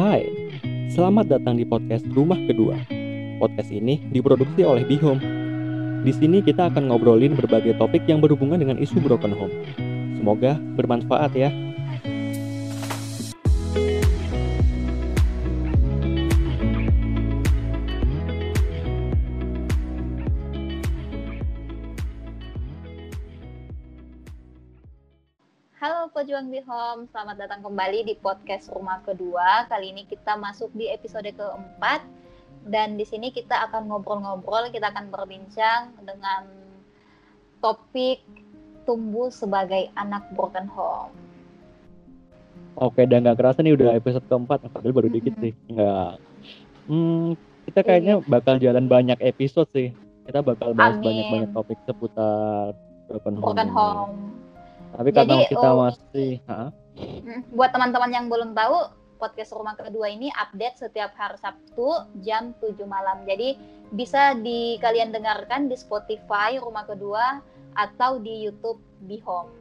Hai, selamat datang di podcast Rumah Kedua. Podcast ini diproduksi oleh Bihome. Di sini kita akan ngobrolin berbagai topik yang berhubungan dengan isu broken home. Semoga bermanfaat ya. Home, selamat datang kembali di podcast rumah kedua. Kali ini kita masuk di episode keempat dan di sini kita akan ngobrol-ngobrol, kita akan berbincang dengan topik tumbuh sebagai anak broken home. Oke, dan nggak kerasa nih udah episode keempat, padahal baru dikit sih. Nggak. Hmm, kita kayaknya bakal jalan banyak episode sih. Kita bakal bahas banyak-banyak topik seputar broken home. Broken home. Tapi Jadi, karena kita oh, masih? Hmm, Buat teman-teman yang belum tahu, podcast rumah kedua ini update setiap hari Sabtu jam 7 malam. Jadi bisa di kalian dengarkan di Spotify rumah kedua atau di YouTube Bihome.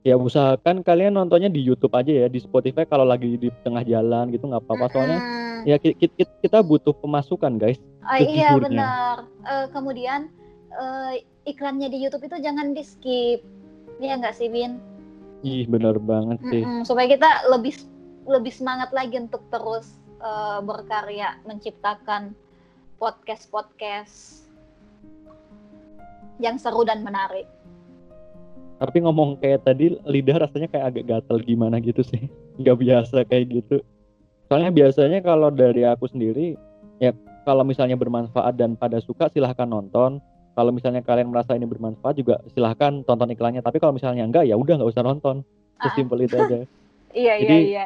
ya usahakan kalian nontonnya di YouTube aja ya, di Spotify kalau lagi di tengah jalan gitu nggak apa-apa soalnya ya ki- ki- ki- kita butuh pemasukan guys. Oh, iya benar. Eh, kemudian eh, iklannya di YouTube itu jangan di skip. Iya nggak sih Bin? Ih bener banget sih. Mm-mm, supaya kita lebih lebih semangat lagi untuk terus eh, berkarya menciptakan podcast podcast yang seru dan menarik. Tapi ngomong kayak tadi lidah rasanya kayak agak gatel gimana gitu sih. Nggak biasa kayak gitu. Soalnya biasanya kalau dari aku sendiri ya kalau misalnya bermanfaat dan pada suka silahkan nonton. Kalau misalnya kalian merasa ini bermanfaat juga silahkan tonton iklannya. Tapi kalau misalnya enggak ya udah nggak usah nonton. Ah, Sesimpel itu aja. Iya iya Jadi- iya.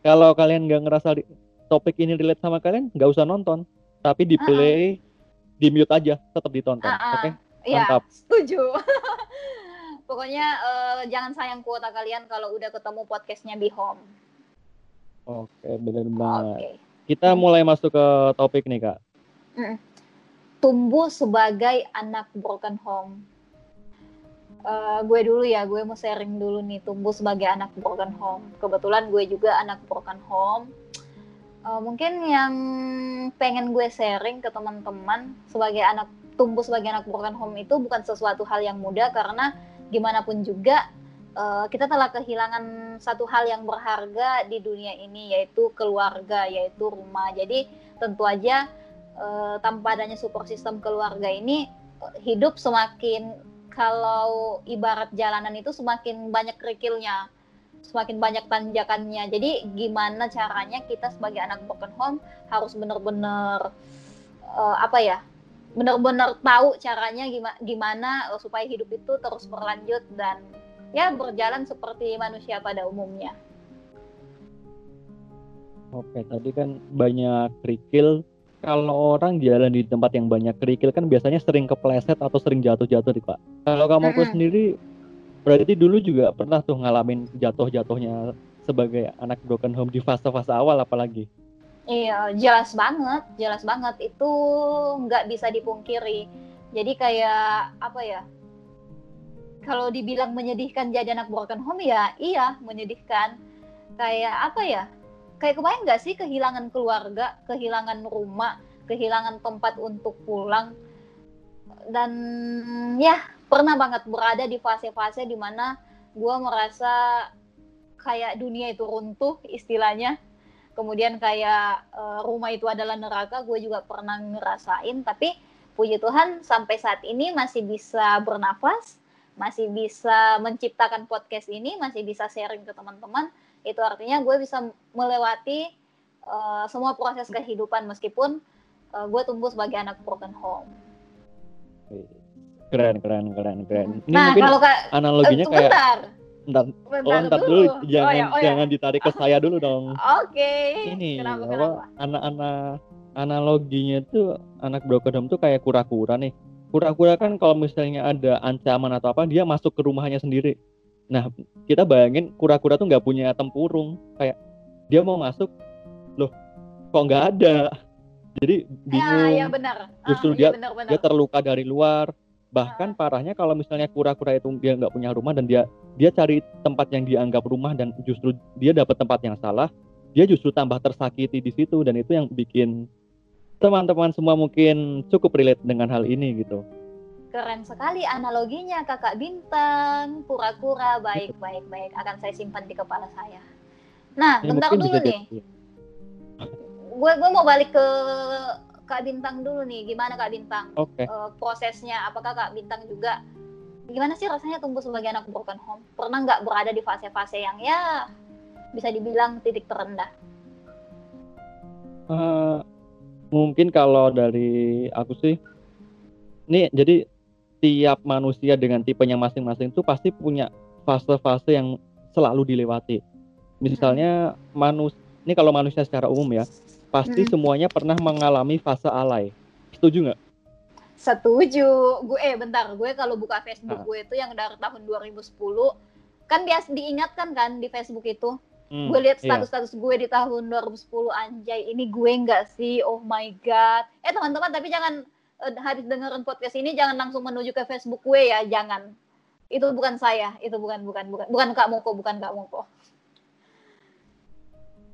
Kalau kalian nggak ngerasa di- topik ini relate sama kalian nggak usah nonton. Tapi di play, di mute aja, tetap ditonton. Ah, ah. Oke? Iya, Mantap. setuju. Pokoknya eh, jangan sayang kuota kalian kalau udah ketemu podcastnya Be Home. Oke, bener Oke. banget. Kita mulai masuk ke topik nih kak. Tumbuh sebagai anak broken home. Eh, gue dulu ya, gue mau sharing dulu nih tumbuh sebagai anak broken home. Kebetulan gue juga anak broken home. Eh, mungkin yang pengen gue sharing ke teman-teman sebagai anak tumbuh sebagai anak broken home itu bukan sesuatu hal yang mudah karena gimana pun juga eh, kita telah kehilangan satu hal yang berharga di dunia ini yaitu keluarga, yaitu rumah. Jadi tentu aja eh, tanpa adanya support system keluarga ini hidup semakin kalau ibarat jalanan itu semakin banyak kerikilnya semakin banyak tanjakannya jadi gimana caranya kita sebagai anak broken home harus benar-benar eh, apa ya benar-benar tahu caranya gimana gimana eh, supaya hidup itu terus berlanjut dan ya berjalan seperti manusia pada umumnya Oke, tadi kan banyak kerikil. Kalau orang jalan di tempat yang banyak kerikil kan biasanya sering kepleset atau sering jatuh-jatuh nih kak. Kalau kamu Mm-mm. sendiri, berarti dulu juga pernah tuh ngalamin jatuh-jatuhnya sebagai anak broken home di fase-fase awal apalagi. Iya, jelas banget, jelas banget. Itu nggak bisa dipungkiri. Jadi kayak apa ya? Kalau dibilang menyedihkan jadi anak broken home ya, iya menyedihkan. Kayak apa ya? Kayak kebayang nggak sih kehilangan keluarga, kehilangan rumah, kehilangan tempat untuk pulang. Dan ya pernah banget berada di fase-fase di mana gue merasa kayak dunia itu runtuh istilahnya. Kemudian kayak eh, rumah itu adalah neraka gue juga pernah ngerasain. Tapi puji Tuhan sampai saat ini masih bisa bernafas masih bisa menciptakan podcast ini masih bisa sharing ke teman-teman itu artinya gue bisa melewati eh, semua proses kehidupan meskipun eh, gue tumbuh sebagai anak broken home Keren, keren, keren, keren. Ini nah mungkin kalau kak analoginya eh, kayak bentar Ntar, bentar, oh, ntar dulu, jangan oh, ya, oh, ya. jangan ditarik ke saya dulu dong. oke Ini kenapa apa, kenapa anak-anak analoginya tuh anak broken home tuh kayak kura-kura nih. Kura-kura kan kalau misalnya ada ancaman atau apa dia masuk ke rumahnya sendiri. Nah kita bayangin kura-kura tuh nggak punya tempurung kayak dia mau masuk loh kok nggak ada. Jadi ya bingung. ya benar Justru Ah, dia- iya, benar, benar. dia terluka dari luar bahkan parahnya kalau misalnya kura-kura itu dia nggak punya rumah dan dia dia cari tempat yang dianggap rumah dan justru dia dapat tempat yang salah dia justru tambah tersakiti di situ dan itu yang bikin teman-teman semua mungkin cukup relate dengan hal ini gitu. Keren sekali analoginya kakak bintang, pura-pura baik baik baik akan saya simpan di kepala saya. Nah, ya, bentar dulu nih. Gue gue mau balik ke Kak Bintang dulu nih. Gimana Kak Bintang? Okay. Uh, prosesnya apakah Kak Bintang juga gimana sih rasanya tumbuh sebagai anak broken home? Pernah nggak berada di fase-fase yang ya bisa dibilang titik terendah? Uh, mungkin kalau dari aku sih, ini jadi tiap manusia dengan tipenya masing-masing itu pasti punya fase-fase yang selalu dilewati. Misalnya manus ini kalau manusia secara umum ya, pasti hmm. semuanya pernah mengalami fase alay. Setuju nggak? Setuju. Gue eh bentar, gue kalau buka Facebook nah. gue itu yang dari tahun 2010 kan biasa diingatkan kan di Facebook itu Hmm, gue lihat iya. status-status gue di tahun 2010 anjay ini gue enggak sih oh my god eh teman-teman tapi jangan habis dengerin podcast ini jangan langsung menuju ke Facebook gue ya jangan itu bukan saya itu bukan bukan bukan bukan kak Moko bukan kak Moko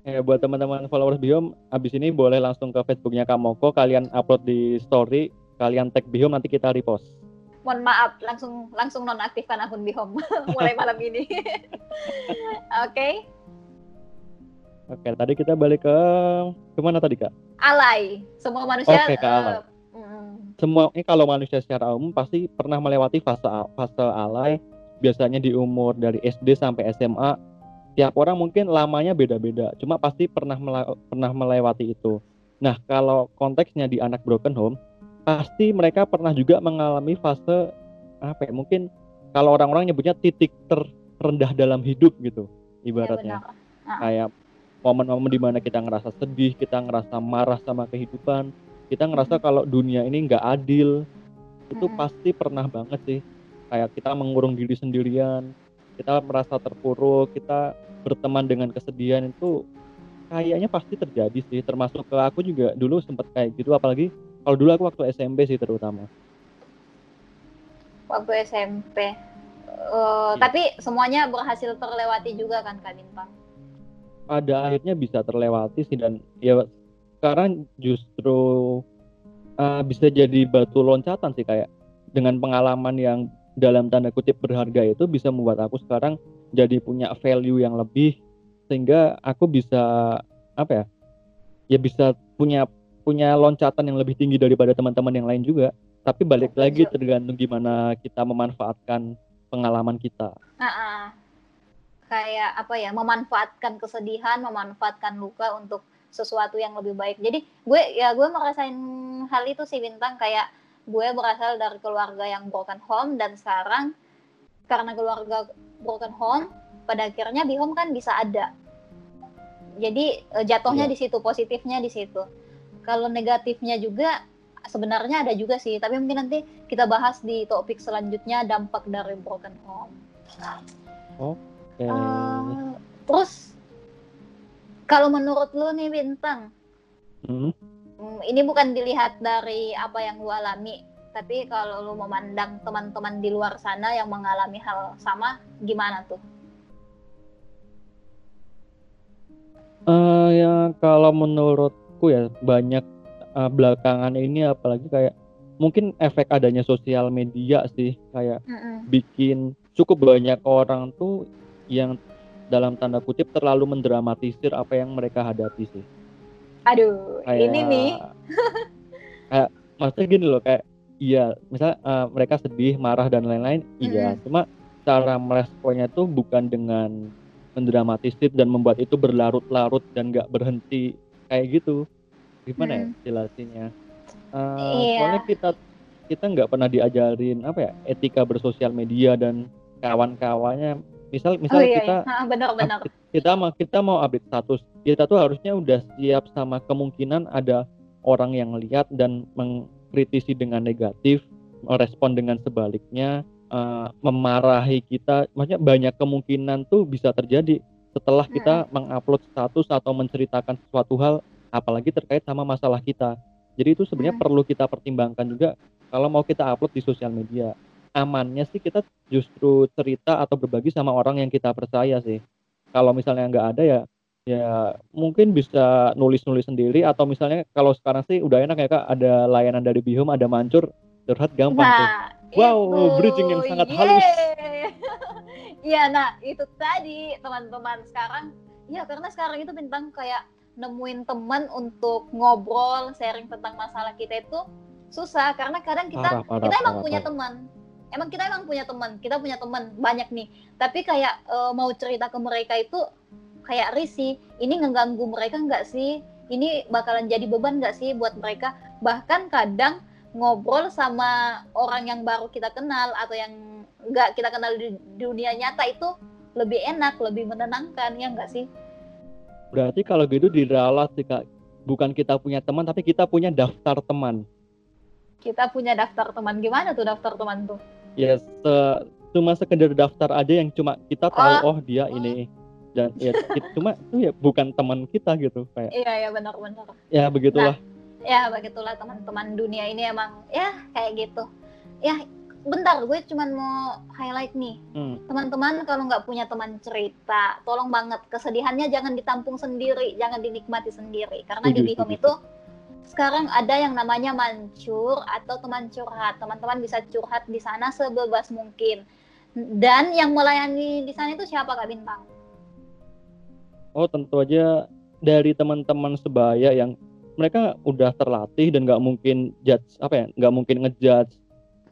Eh, buat teman-teman followers Biom, abis ini boleh langsung ke Facebooknya Kak Moko, kalian upload di story, kalian tag Biom, nanti kita repost. Mohon maaf, langsung langsung nonaktifkan akun Bihom mulai malam ini. Oke. okay. Oke, tadi kita balik ke ke mana tadi kak? Alay, semua manusia. Oke, ke alay. Uh, Semua ini kalau manusia secara umum pasti pernah melewati fase fase alay. Biasanya di umur dari SD sampai SMA. Tiap orang mungkin lamanya beda-beda. Cuma pasti pernah pernah melewati itu. Nah, kalau konteksnya di anak broken home, pasti mereka pernah juga mengalami fase apa ya? Mungkin kalau orang-orang nyebutnya titik terendah dalam hidup gitu, ibaratnya. Ya, Kayak momen-momen di mana kita ngerasa sedih, kita ngerasa marah sama kehidupan, kita ngerasa kalau dunia ini nggak adil, itu pasti pernah banget sih. Kayak kita mengurung diri sendirian, kita merasa terpuruk, kita berteman dengan kesedihan itu kayaknya pasti terjadi sih. Termasuk ke aku juga dulu sempat kayak gitu, apalagi kalau dulu aku waktu SMP sih terutama. Waktu SMP. Uh, ya. Tapi semuanya berhasil terlewati juga kan Kak Bintang? pada akhirnya bisa terlewati sih dan ya sekarang justru uh, bisa jadi batu loncatan sih kayak dengan pengalaman yang dalam tanda kutip berharga itu bisa membuat aku sekarang jadi punya value yang lebih sehingga aku bisa apa ya ya bisa punya punya loncatan yang lebih tinggi daripada teman-teman yang lain juga. Tapi balik lagi tergantung gimana kita memanfaatkan pengalaman kita. Uh -uh kayak apa ya memanfaatkan kesedihan memanfaatkan luka untuk sesuatu yang lebih baik. Jadi gue ya gue merasain hal itu sih bintang. Kayak gue berasal dari keluarga yang broken home dan sekarang karena keluarga broken home pada akhirnya di home kan bisa ada. Jadi eh, jatuhnya yeah. di situ positifnya di situ. Kalau negatifnya juga sebenarnya ada juga sih. Tapi mungkin nanti kita bahas di topik selanjutnya dampak dari broken home. Oh Okay. Uh, terus kalau menurut lu nih bintang, hmm? hmm? ini bukan dilihat dari apa yang lu alami, tapi kalau lu memandang teman-teman di luar sana yang mengalami hal sama, gimana tuh? Uh, ya kalau menurutku ya banyak uh, belakangan ini apalagi kayak mungkin efek adanya sosial media sih kayak mm -mm. bikin cukup banyak orang tuh yang dalam tanda kutip terlalu mendramatisir apa yang mereka hadapi sih. Aduh, kayak, ini nih. kayak maksudnya gini loh kayak iya, misal uh, mereka sedih, marah dan lain-lain, mm-hmm. iya. Cuma cara meresponnya tuh bukan dengan mendramatisir dan membuat itu berlarut-larut dan nggak berhenti kayak gitu. Gimana mm. ya jelasinnya? Uh, iya. Soalnya kita kita nggak pernah diajarin apa ya etika bersosial media dan kawan-kawannya misal misal oh, iya, kita iya. benar benar kita mau kita mau update status kita tuh harusnya udah siap sama kemungkinan ada orang yang lihat dan mengkritisi dengan negatif merespon dengan sebaliknya uh, memarahi kita maksudnya banyak kemungkinan tuh bisa terjadi setelah kita hmm. mengupload status atau menceritakan sesuatu hal apalagi terkait sama masalah kita jadi itu sebenarnya hmm. perlu kita pertimbangkan juga kalau mau kita upload di sosial media amannya sih kita justru cerita atau berbagi sama orang yang kita percaya sih. Kalau misalnya nggak ada ya Ya, mungkin bisa nulis-nulis sendiri atau misalnya kalau sekarang sih udah enak ya Kak, ada layanan dari Bihome, ada Mancur, curhat gampang tuh. Nah, Wow, itu. bridging yang sangat halus. Yeay. Iya, nah itu tadi teman-teman sekarang. Ya karena sekarang itu tentang kayak nemuin teman untuk ngobrol, sharing tentang masalah kita itu susah karena kadang kita Parah, parah, kita emang parah, punya teman. Emang kita emang punya teman, kita punya teman banyak nih. Tapi kayak eh, mau cerita ke mereka itu kayak risih. Ini ngeganggu mereka nggak sih? Ini bakalan jadi beban nggak sih buat mereka? Bahkan kadang ngobrol sama orang yang baru kita kenal atau yang nggak kita kenal di dunia nyata itu lebih enak, lebih menenangkan ya nggak sih? Berarti kalau gitu diralat sih Kak, bukan kita punya teman tapi kita punya daftar teman. Kita punya daftar teman gimana tuh daftar teman tuh? Ya, se- cuma sekedar daftar aja yang cuma kita tahu oh dia ini dan ya it- cuma itu ya bukan teman kita gitu kayak Iya ya benar-benar. ya begitulah. Ya begitulah teman-teman dunia ini emang ya kayak gitu. Ya bentar gue cuman mau highlight nih Hmm. teman-teman kalau nggak punya teman cerita tolong banget kesedihannya jangan ditampung sendiri jangan dinikmati sendiri karena di Bihom itu sekarang ada yang namanya mancur atau teman curhat. Teman-teman bisa curhat di sana sebebas mungkin. Dan yang melayani di sana itu siapa kak bintang? Oh tentu aja dari teman-teman sebaya yang mereka udah terlatih dan nggak mungkin judge apa ya nggak mungkin ngejudge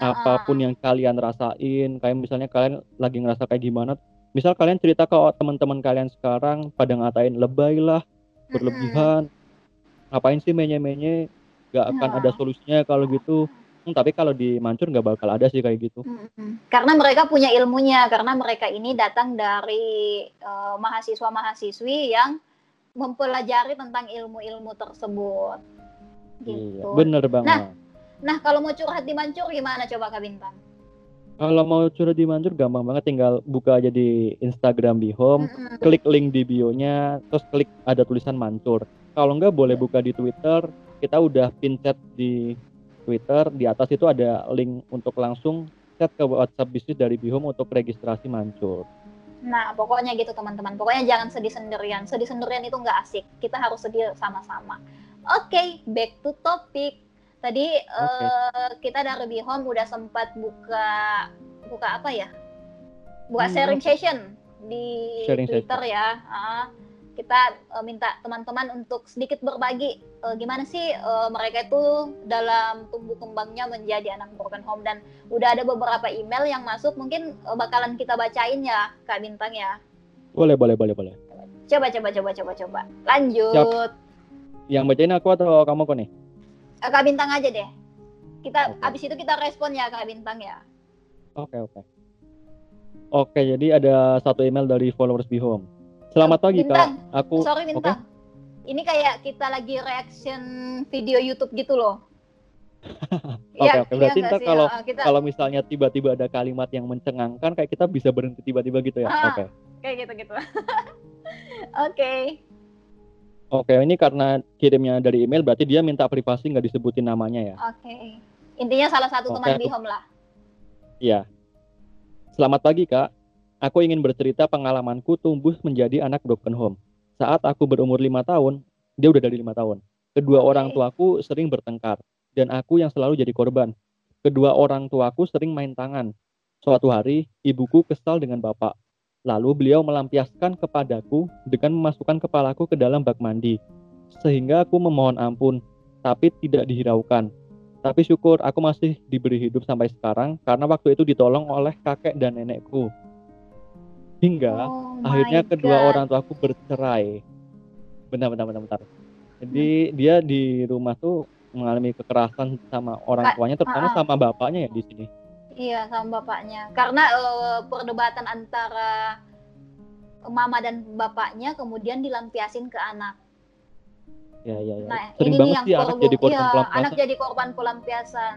Ah, apa pun yang kalian rasain. Kayak misalnya kalian lagi ngerasa kayak gimana misal kalian cerita ke teman-teman kalian sekarang pada ngatain lebay lah berlebihan ngapain sih menye-menye nggak akan Nah. ada solusinya kalau gitu Hmm, tapi kalau di Mancur nggak bakal ada sih kayak gitu Mm-mm. Karena mereka punya ilmunya, karena mereka ini datang dari eh, mahasiswa-mahasiswi yang mempelajari tentang ilmu-ilmu tersebut. Gitu. iya bener banget Nah, kalau mau curhat di Mancur gimana coba Kak Bintang? kalau mau curhat di Mancur gampang banget tinggal buka aja di Instagram Bihome Mm-mm. klik link di bio-nya, terus klik ada tulisan mancur. Kalau enggak boleh buka di Twitter, kita udah pin chat di Twitter, di atas itu ada link untuk langsung chat ke WhatsApp bisnis dari Bihome untuk registrasi mancur. Nah, pokoknya gitu teman-teman. Pokoknya jangan sedih sendirian. Sedih sendirian itu nggak asik. Kita harus sedih sama-sama. Oke, back to topic. Tadi eh, kita dari Bihome udah sempat buka buka apa ya? Buka Hmm, sharing session di Sharing Twitter ya. Ah, kita eh, minta teman-teman untuk sedikit berbagi eh, gimana sih eh, mereka itu dalam tumbuh kembangnya menjadi anak broken home dan udah ada beberapa email yang masuk mungkin eh, bakalan kita bacain ya Kak Bintang ya. Boleh, boleh, boleh, boleh. Coba coba coba coba coba. Lanjut. Yang bacain aku atau kamu kok nih? Eh, Kak Bintang aja deh. Kita Oke. abis itu kita respon ya Kak Bintang ya. Oke, oke. Oke, jadi ada satu email dari followers Bihome. Selamat pagi, Bintang. Kak. Aku Sorry Bintang. Ini kayak kita lagi reaction video YouTube gitu loh. Iya, Oke, oke. Berarti iya nggak ntar sih? kalau- Ah, kita kalau misalnya tiba-tiba ada kalimat yang mencengangkan kayak kita bisa berhenti tiba-tiba gitu ya. Ah. Oke. kayak gitu gitu. Oke. Oke, ini karena kirimnya dari email berarti dia minta privasi nggak disebutin namanya ya. Oke. Intinya salah satu Oke, teman aku- Bihom lah. Iya. Selamat pagi kak. Aku ingin bercerita pengalamanku tumbuh menjadi anak broken home. Saat aku berumur lima tahun, dia udah dari lima tahun. Kedua orang tuaku sering bertengkar dan aku yang selalu jadi korban. Kedua orang tuaku sering main tangan. Suatu hari, ibuku kesal dengan bapak. Lalu beliau melampiaskan kepadaku dengan memasukkan kepalaku ke dalam bak mandi. Sehingga aku memohon ampun, tapi tidak dihiraukan. Tapi syukur aku masih diberi hidup sampai sekarang karena waktu itu ditolong oleh kakek dan nenekku. Hingga Oh akhirnya kedua God. orang tuaku bercerai. Bentar, bentar, bentar, bentar. Jadi dia di rumah tuh mengalami kekerasan sama orang Kak, tuanya, terutama ah, ah. sama bapaknya ya di sini. Iya sama bapaknya. Karena eh, perdebatan antara mama dan bapaknya kemudian dilampiasin ke anak. Ya, ya, ya. Nah, Sering ini banget nih yang sih anak korban- jadi korban iya, pelampiasan. anak jadi korban pelampiasan.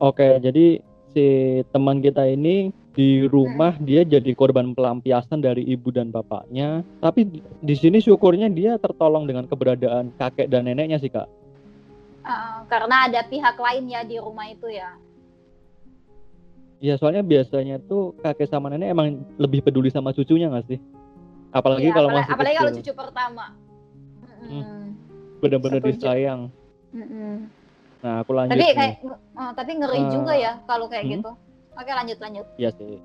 Oke, jadi si teman kita ini di rumah dia jadi korban pelampiasan dari ibu dan bapaknya. Tapi di, sini syukurnya dia tertolong dengan keberadaan kakek dan neneknya sih kak. Eh, karena ada pihak lain ya di rumah itu ya. Iya soalnya biasanya tuh kakek sama nenek emang lebih peduli sama cucunya nggak sih? apalagi Iya, kalau apalagi, masih apalagi kalau kecil cucu pertama. Mm-mm. bener-bener disayang Mm-mm. nah aku lanjut Tapi nih kayak eh, tapi ngeri Eh, juga ya kalau kayak hmm? gitu. Oke lanjut lanjut. Iya sih.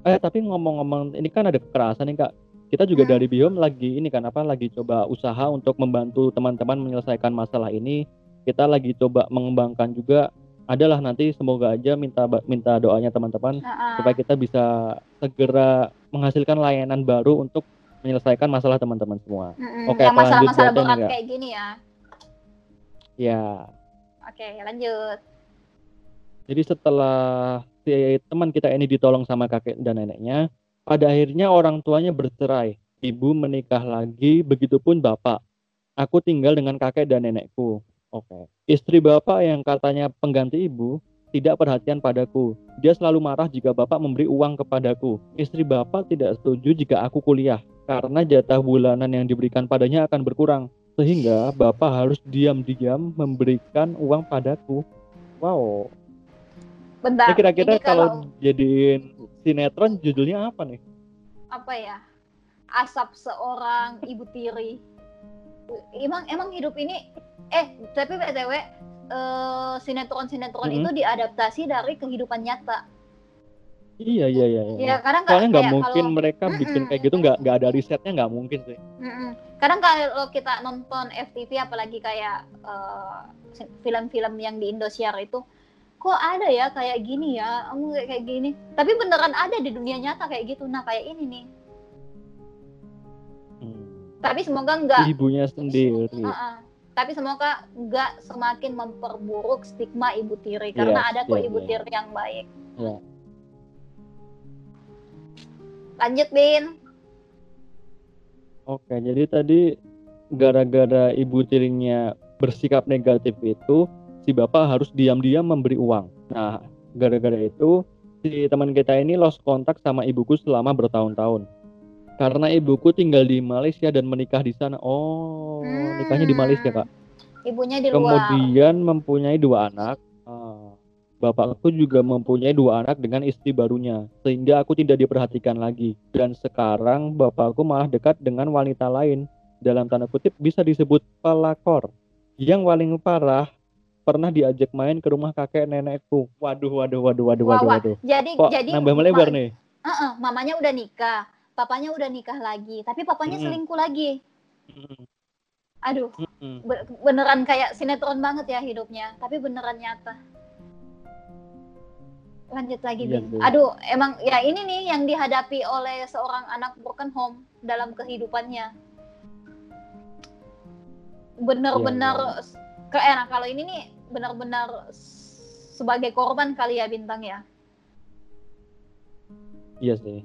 Eh tapi ngomong-ngomong ini kan ada kekerasan nih kak. Kita juga Hmm. dari Biom lagi ini kan apa lagi coba usaha untuk membantu teman-teman menyelesaikan masalah ini. Kita lagi coba mengembangkan juga adalah nanti semoga aja minta minta doanya teman-teman Nah, supaya kita bisa segera menghasilkan layanan baru untuk menyelesaikan masalah teman-teman semua. mm-mm. Oke, yang lanjut masalah-masalah berat kayak gini ya. Ya, Oke lanjut. Jadi setelah si teman kita ini ditolong sama kakek dan neneknya, pada akhirnya orang tuanya bercerai. Ibu menikah lagi, begitupun bapak. Aku tinggal dengan kakek dan nenekku. Oke. Istri bapak yang katanya pengganti ibu tidak perhatian padaku. Dia selalu marah jika bapak memberi uang kepadaku. Istri bapak tidak setuju jika aku kuliah karena jatah bulanan yang diberikan padanya akan berkurang. Sehingga bapak harus diam-diam memberikan uang padaku. Wow, Bentar. ini kira-kira ini kalau jadiin sinetron judulnya apa nih? apa ya? Asap seorang ibu tiri. Emang emang hidup ini eh tapi btw eh, sinetron-sinetron Mhm. itu diadaptasi dari kehidupan nyata. Iya iya iya. iya. Ya kadang Soalnya nggak mungkin kalau- mereka bikin kayak gitu nggak nggak ada risetnya nggak mungkin sih. Mm-mm. Kadang kalau kita nonton FTV apalagi kayak eh, film-film yang di Indosiar itu kok ada ya kayak gini ya, kamu kayak kayak gini. Tapi beneran ada di dunia nyata kayak gitu. Nah, kayak ini nih. Hmm. Tapi semoga enggak Ibunya sendiri. Uh-uh. Tapi semoga enggak semakin memperburuk stigma ibu tiri karena Iya, ada kok iya, ibu iya. tiri yang baik. Iya. Lanjut, Bin. Oke, jadi tadi gara-gara ibu tirinya bersikap negatif itu, si bapak harus diam-diam memberi uang. Nah, gara-gara itu si teman kita ini lost kontak sama ibuku selama bertahun-tahun. Karena ibuku tinggal di Malaysia dan menikah di sana. Oh, nikahnya di Malaysia, Kak. Ibunya di luar. Kemudian mempunyai dua anak. Ah, Bapakku juga mempunyai dua anak dengan istri barunya, sehingga aku tidak diperhatikan lagi. Dan sekarang bapakku malah dekat dengan wanita lain. Dalam tanda kutip bisa disebut pelakor. Yang paling parah pernah diajak main ke rumah kakek nenekku. Waduh, waduh, waduh, waduh, waduh, wah. waduh. Jadi Kok jadi nambah melebar ma- nih? Uh-uh, mamanya udah nikah, papanya udah nikah lagi, tapi papanya Mm-mm. selingkuh lagi. Mm-mm, Aduh, be- beneran kayak sinetron banget ya hidupnya, tapi beneran nyata. Lanjut lagi, Iya. Bin. Aduh, emang ya ini nih yang dihadapi oleh seorang anak broken home dalam kehidupannya. Bener-bener Iya, ke eh, nah, kalau ini nih benar-benar sebagai korban kali ya bintang ya. Iya sih.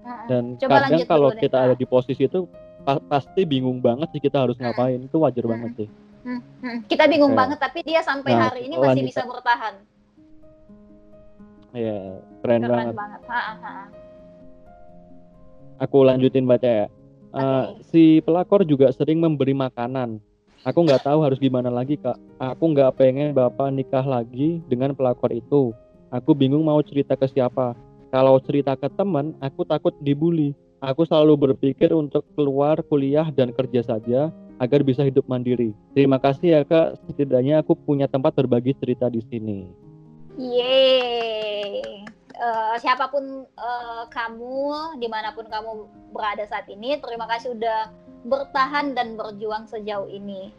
Mm-mm. Dan Coba kadang kalau dulu deh, kita Kak. ada di posisi itu pa- pasti bingung banget sih kita harus ngapain. Itu wajar Mm-mm. banget sih. Hmm, kita bingung Oke. banget tapi dia sampai Nah, hari ini masih lanjut, bisa bertahan. Iya, keren, Keren banget. banget. Ha, ha, ha. Aku lanjutin baca ya. Eh, si pelakor juga sering memberi makanan. Aku nggak tahu harus gimana lagi kak. Aku nggak pengen bapak nikah lagi dengan pelakor itu. Aku bingung mau cerita ke siapa. Kalau cerita ke teman, aku takut dibully. Aku selalu berpikir untuk keluar kuliah dan kerja saja agar bisa hidup mandiri. Terima kasih ya kak. Setidaknya aku punya tempat berbagi cerita di sini. Yeay. Eh, siapa pun eh, kamu, di mana pun kamu berada saat ini, terima kasih udah bertahan dan berjuang sejauh ini.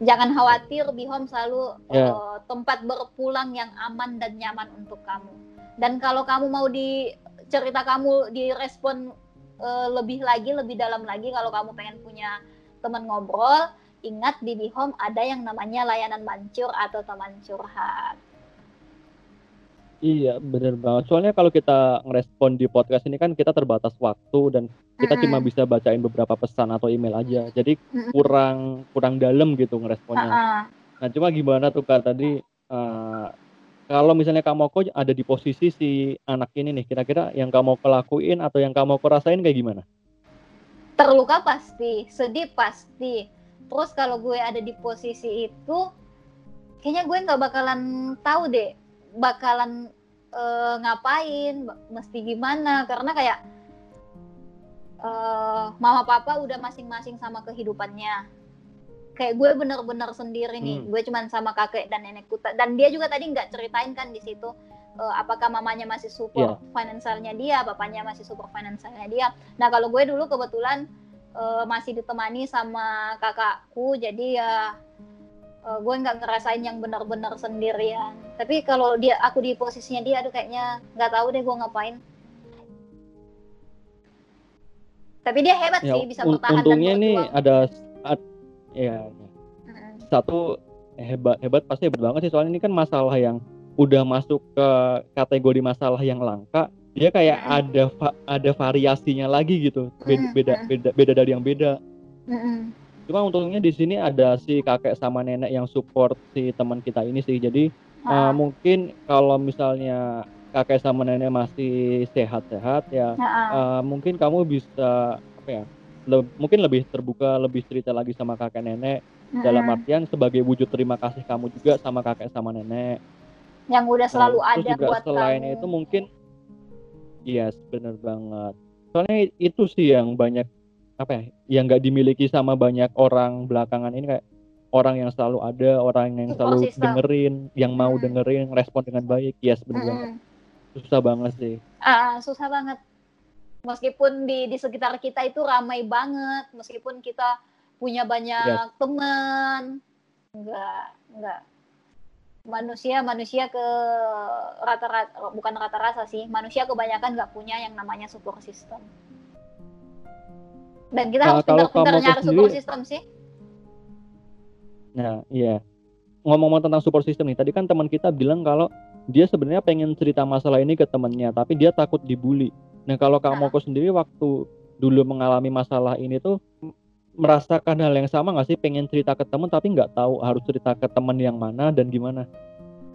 Jangan khawatir, Bihom selalu Ya. eh, tempat berpulang yang aman dan nyaman untuk kamu. Dan kalau kamu mau di cerita kamu direspon eh, lebih lagi, lebih dalam lagi, kalau kamu pengen punya teman ngobrol, ingat di Bihom ada yang namanya layanan mancur atau teman curhat. Iya, bener banget. Soalnya kalau kita ngerespon di podcast ini kan kita terbatas waktu dan kita Mm-mm. cuma bisa bacain beberapa pesan atau email aja. Jadi Mm-mm. kurang kurang dalam gitu ngeresponnya. Ha-ha. Nah, cuma gimana tuh Kak tadi eh, kalau misalnya kamu kok ada di posisi si anak ini nih, kira-kira yang kamu kelakuin atau yang kamu rasain kayak gimana? terluka pasti, sedih pasti. Terus kalau gue ada di posisi itu, kayaknya gue nggak bakalan tahu deh, bakalan eh, ngapain, mesti gimana, karena kayak uh, mama papa udah masing-masing sama kehidupannya. Kayak gue bener-bener sendiri nih. Hmm. gue cuman sama kakek dan nenekku dan dia juga tadi nggak ceritain kan di situ uh, apakah mamanya masih support yeah. finansialnya dia bapaknya masih support finansialnya dia. Nah kalau gue dulu kebetulan uh, masih ditemani sama kakakku jadi ya uh, gue nggak ngerasain yang benar-benar sendirian tapi kalau dia aku di posisinya dia aduh kayaknya nggak tahu deh gue ngapain tapi dia hebat ya, sih bisa bertahan untungnya nih ada ad, ya hmm. satu hebat hebat pasti hebat banget sih soalnya ini kan masalah yang udah masuk ke kategori masalah yang langka dia kayak hmm. ada va ada variasinya lagi gitu beda beda beda, beda dari yang beda hmm. Cuma untungnya di sini ada si kakek sama nenek yang support si teman kita ini sih. Jadi uh, mungkin kalau misalnya kakek sama nenek masih sehat-sehat ya, uh, mungkin kamu bisa apa ya? Le mungkin lebih terbuka, lebih cerita lagi sama kakek nenek dalam artian sebagai wujud terima kasih kamu juga sama kakek sama nenek. Yang udah selalu uh, ada juga buat selain kamu. itu mungkin Iya, yes, bener banget. Soalnya itu sih yang banyak apa ya yang nggak dimiliki sama banyak orang belakangan ini kayak orang yang selalu ada orang yang selalu dengerin yang mau hmm. dengerin respon dengan baik yes benar hmm. banget susah banget sih uh, susah banget meskipun di di sekitar kita itu ramai banget meskipun kita punya banyak yes. teman enggak enggak manusia manusia ke rata-rata bukan rata-rata sih manusia kebanyakan nggak punya yang namanya support system dan kita nah, harus pintar-pintar nyari sendiri, support system sih. Nah, iya. Ngomong-ngomong tentang support system nih, tadi kan teman kita bilang kalau dia sebenarnya pengen cerita masalah ini ke temannya, tapi dia takut dibully. Nah, kalau kamu nah. sendiri waktu dulu mengalami masalah ini tuh merasakan hal yang sama nggak sih? Pengen cerita ke teman tapi nggak tahu harus cerita ke teman yang mana dan gimana?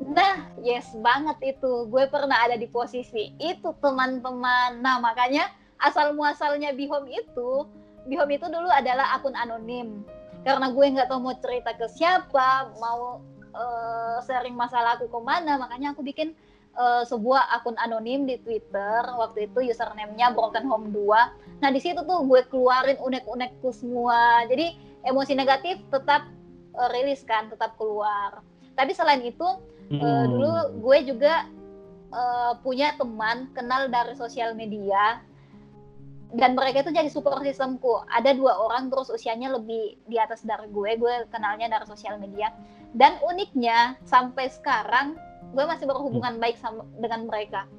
Nah, yes banget itu. Gue pernah ada di posisi itu teman-teman. Nah, makanya asal muasalnya Bihom itu Bihom itu dulu adalah akun anonim karena gue nggak tahu mau cerita ke siapa mau uh, sharing masalah aku ke mana makanya aku bikin uh, sebuah akun anonim di Twitter. Waktu itu username-nya Broken Home 2 nah di situ tuh gue keluarin unek-unekku semua. Jadi emosi negatif tetap uh, rilis kan tetap keluar. Tapi selain itu hmm. uh, dulu gue juga uh, punya teman kenal dari sosial media dan mereka itu jadi support systemku. Ada dua orang terus usianya lebih di atas dari gue. Gue kenalnya dari sosial media. Dan uniknya sampai sekarang gue masih berhubungan hmm. baik sama dengan mereka.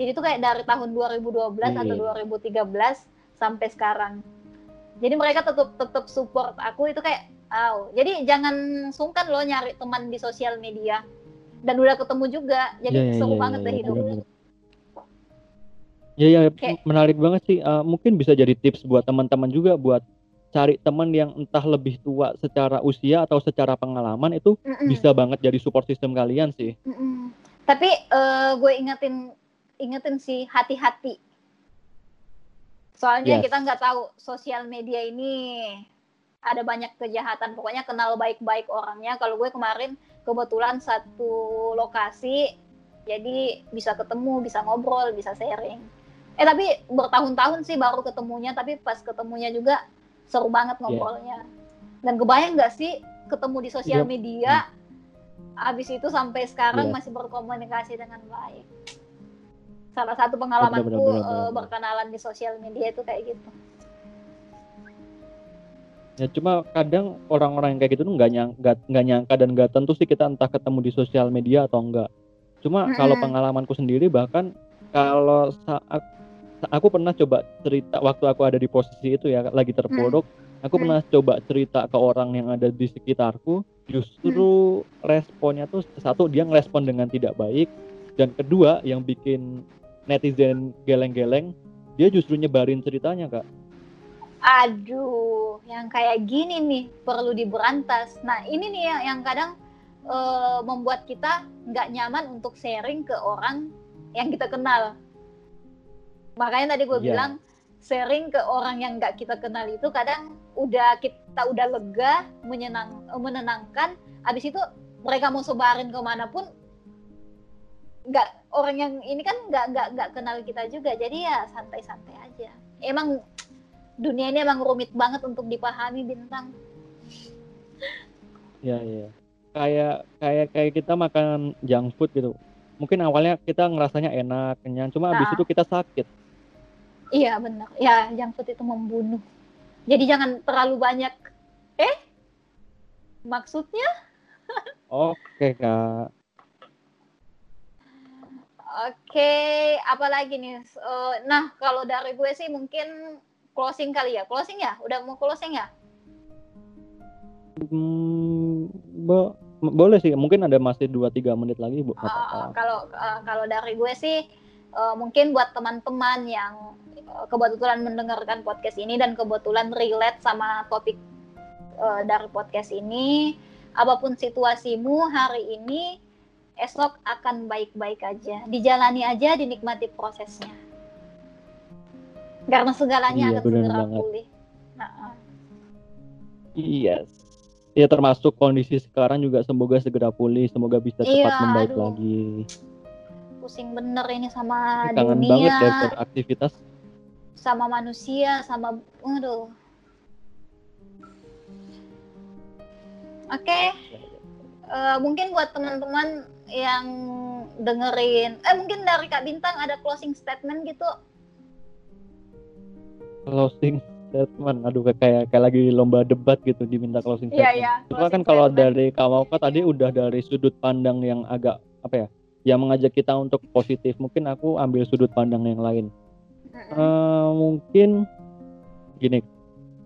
Jadi itu kayak dari tahun 2012 hmm. atau 2013 sampai sekarang. Jadi mereka tetap tetap support aku. Itu kayak wow jadi jangan sungkan lo nyari teman di sosial media. Dan udah ketemu juga. Jadi yeah, seru yeah, banget yeah, deh hidup Ya ya Kayak... menarik banget sih. Uh, mungkin bisa jadi tips buat teman-teman juga buat cari teman yang entah lebih tua secara usia atau secara pengalaman itu mm -mm. bisa banget jadi support system kalian sih. Mm -mm. Tapi uh, gue ingetin ingetin sih hati-hati. Soalnya yes. kita nggak tahu sosial media ini ada banyak kejahatan. Pokoknya kenal baik-baik orangnya. Kalau gue kemarin kebetulan satu lokasi, jadi bisa ketemu, bisa ngobrol, bisa sharing eh tapi bertahun-tahun sih baru ketemunya tapi pas ketemunya juga seru banget iya. ngobrolnya yeah. dan kebayang nggak sih ketemu di sosial yeah. media hmm. abis itu sampai sekarang yeah. masih berkomunikasi dengan baik salah satu pengalamanku bener, bener, bener, uh, berkenalan di sosial media itu kayak gitu ya cuma kadang orang-orang yang kayak gitu tuh nggak nyangka nggak nyangka dan nggak tentu sih kita entah ketemu di sosial media atau enggak cuma mm -hmm. kalau pengalamanku sendiri bahkan kalau saat aku pernah coba cerita waktu aku ada di posisi itu ya lagi terpuruk hmm. aku hmm. pernah coba cerita ke orang yang ada di sekitarku justru hmm. responnya tuh satu dia ngerespon dengan tidak baik dan kedua yang bikin netizen geleng-geleng dia justru nyebarin ceritanya kak aduh yang kayak gini nih perlu diberantas nah ini nih yang, yang kadang uh, membuat kita nggak nyaman untuk sharing ke orang yang kita kenal makanya tadi gue yeah. bilang sharing ke orang yang nggak kita kenal itu kadang udah kita udah lega menyenang menenangkan abis itu mereka mau sebarin ke mana pun nggak orang yang ini kan nggak nggak nggak kenal kita juga. Jadi ya santai-santai aja. Emang dunia ini emang rumit banget untuk dipahami bintang. Ya ya kayak kayak kayak kita makan junk food gitu. Mungkin awalnya kita ngerasanya enak kenyang cuma Nah. itu kita sakit iya benar ya junk food itu membunuh jadi jangan terlalu banyak eh maksudnya oke kak Oke, apalagi nih? Eh, nah, kalau dari gue sih mungkin closing kali ya. Closing ya? Udah mau closing ya? Hmm, bo- boleh sih mungkin ada masih 2-3 menit lagi bu apa-apa. kalau eh, kalau dari gue sih eh, mungkin buat teman-teman yang eh, kebetulan mendengarkan podcast ini dan kebetulan relate sama topik eh, dari podcast ini, apa pun situasimu hari ini, esok akan baik-baik aja. Dijalani aja, dinikmati prosesnya. Karena segalanya Iya, akan segera banget. pulih. Nah, Yes. Ya termasuk kondisi sekarang juga semoga segera pulih, semoga bisa cepat Iya, membaik aduh. lagi. Pusing bener ini sama Kangen dunia, banget ya beraktivitas. sama manusia, sama aduh. Oke, eh, mungkin buat teman-teman yang dengerin, eh mungkin dari Kak Bintang ada closing statement gitu. Closing statement. Aduh kayak kayak lagi lomba debat gitu diminta closing Iya statement. ya. Cuma kan kalau dari Kawauka tadi udah dari sudut pandang yang agak apa ya? Yang mengajak kita untuk positif. Mungkin aku ambil sudut pandang yang lain. Eh, mungkin gini.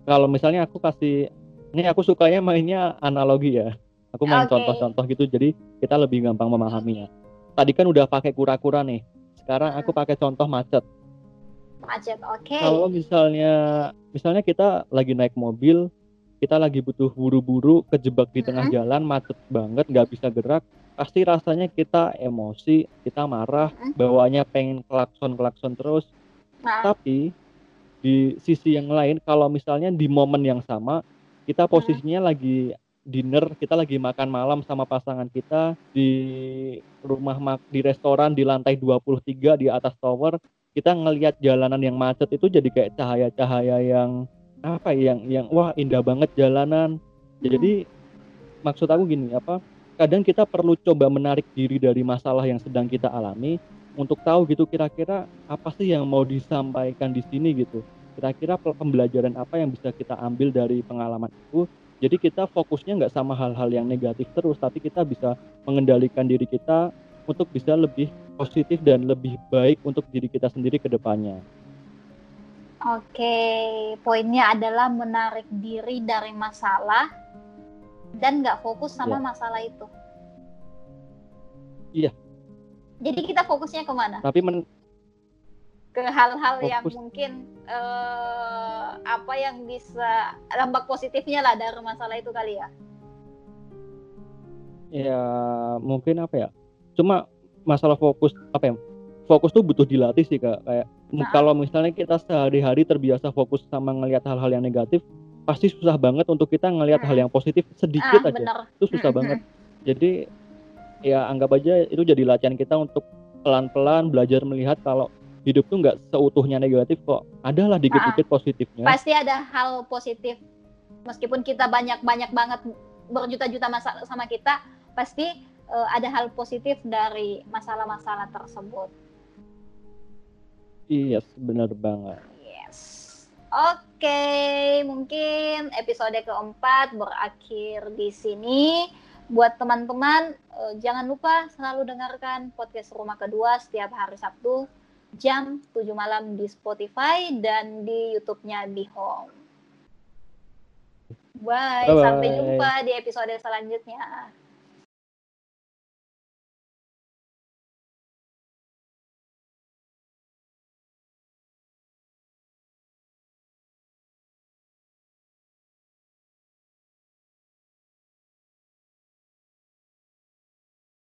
Kalau misalnya aku kasih ini aku sukanya mainnya analogi ya. Aku main contoh-contoh gitu jadi kita lebih gampang memahaminya. Tadi kan udah pakai kura-kura nih. Sekarang aku pakai contoh macet. Macet, oke. Kalau misalnya misalnya kita lagi naik mobil, kita lagi butuh buru-buru, kejebak di tengah jalan, macet banget, nggak bisa gerak, pasti rasanya kita emosi, kita marah, Mhm. bawaannya pengen klakson-klakson terus. Nah, Tapi di sisi yang lain, kalau misalnya di momen yang sama, kita posisinya lagi dinner, kita lagi makan malam sama pasangan kita di rumah mak di restoran di lantai 23 di atas tower, kita ngelihat jalanan yang macet itu jadi kayak cahaya-cahaya yang apa ya, yang yang wah indah banget jalanan. Jadi maksud aku gini, apa? Kadang kita perlu coba menarik diri dari masalah yang sedang kita alami untuk tahu gitu kira-kira apa sih yang mau disampaikan di sini gitu. Kira-kira pe- pembelajaran apa yang bisa kita ambil dari pengalaman itu. Jadi kita fokusnya nggak sama hal-hal yang negatif terus, tapi kita bisa mengendalikan diri kita untuk bisa lebih positif dan lebih baik untuk diri kita sendiri ke depannya. Oke, poinnya adalah menarik diri dari masalah dan nggak fokus sama Iya. masalah itu. Iya. Jadi kita fokusnya ke mana? Tapi men Ke hal-hal yang mungkin eh, apa yang bisa dampak positifnya lah dari masalah itu kali ya. ya mungkin apa ya? Cuma masalah fokus apa ya? Fokus tuh butuh dilatih sih kak. Kayak Nah. kalau misalnya kita sehari-hari terbiasa fokus sama ngelihat hal-hal yang negatif, pasti susah banget untuk kita ngelihat Hmm. hal yang positif sedikit ah, aja. bener. Itu susah Mm-mm. banget. Jadi ya anggap aja itu jadi latihan kita untuk pelan-pelan belajar melihat kalau hidup tuh nggak seutuhnya negatif kok. Adalah dikit-dikit positifnya. Pasti ada hal positif. Meskipun kita banyak-banyak banget berjuta-juta masalah sama kita, pasti eh, ada hal positif dari masalah-masalah tersebut. Iya, benar banget. Oke, mungkin episode keempat berakhir di sini. Buat teman-teman, eh, jangan lupa selalu dengarkan podcast Rumah Kedua setiap hari Sabtu jam 7 malam di Spotify dan di YouTube-nya Be Home. Bye, Bye-bye. sampai jumpa di episode selanjutnya.